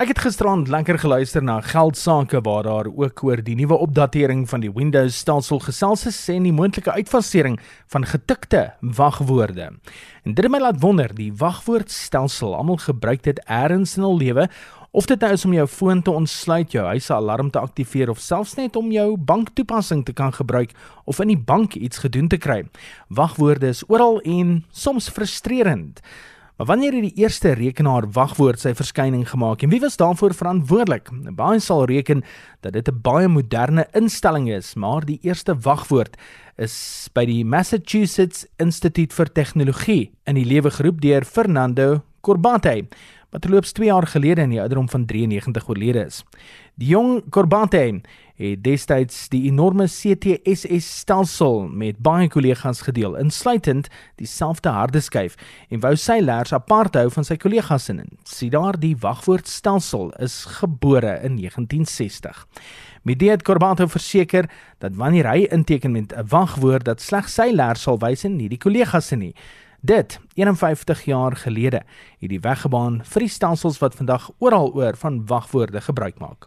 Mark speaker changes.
Speaker 1: Ek het gisterand lekker geluister na geldsaake waar daar ook oor die nuwe opdatering van die Windows stelsel gesels is en die moontlike uitfasering van getikte wagwoorde. En dit het my laat wonder, die wagwoordstelsel, almal gebruik dit eers in hul lewe of dit nou is om jou foon te ontsluit, jou huis se alarm te aktiveer of selfs net om jou banktoepassing te kan gebruik of in die bank iets gedoen te kry. Wagwoorde is oral en soms frustrerend. Maar wanneer het die eerste rekenaar wagwoord sy verskyning gemaak en wie was daarvoor verantwoordelik? Baie sal reken dat dit 'n baie moderne instelling is, maar die eerste wagwoord is by die Massachusetts Institute vir Tegnologie in die lewe geroep deur Fernando Corbate wat loops 2 jaar gelede in die ouderdom van 93 oorlede is. Die jong Corbate het destyds die enorme CTSS stelsel met baie kollegas gedeel, insluitend dieselfde harde skyf en wou sy leers apart hou van sy kollegas in. Sien daar die wagwoordstelsel is gebore in 1960. Medeet Corbato verseker dat wanneer hy inteken met 'n wagwoord dat slegs sy leers sal wys en nie die kollegas se nie. Dit 51 jaar gelede het die weggebaan vir die stelsels wat vandag oral oor van wagwoorde gebruik maak.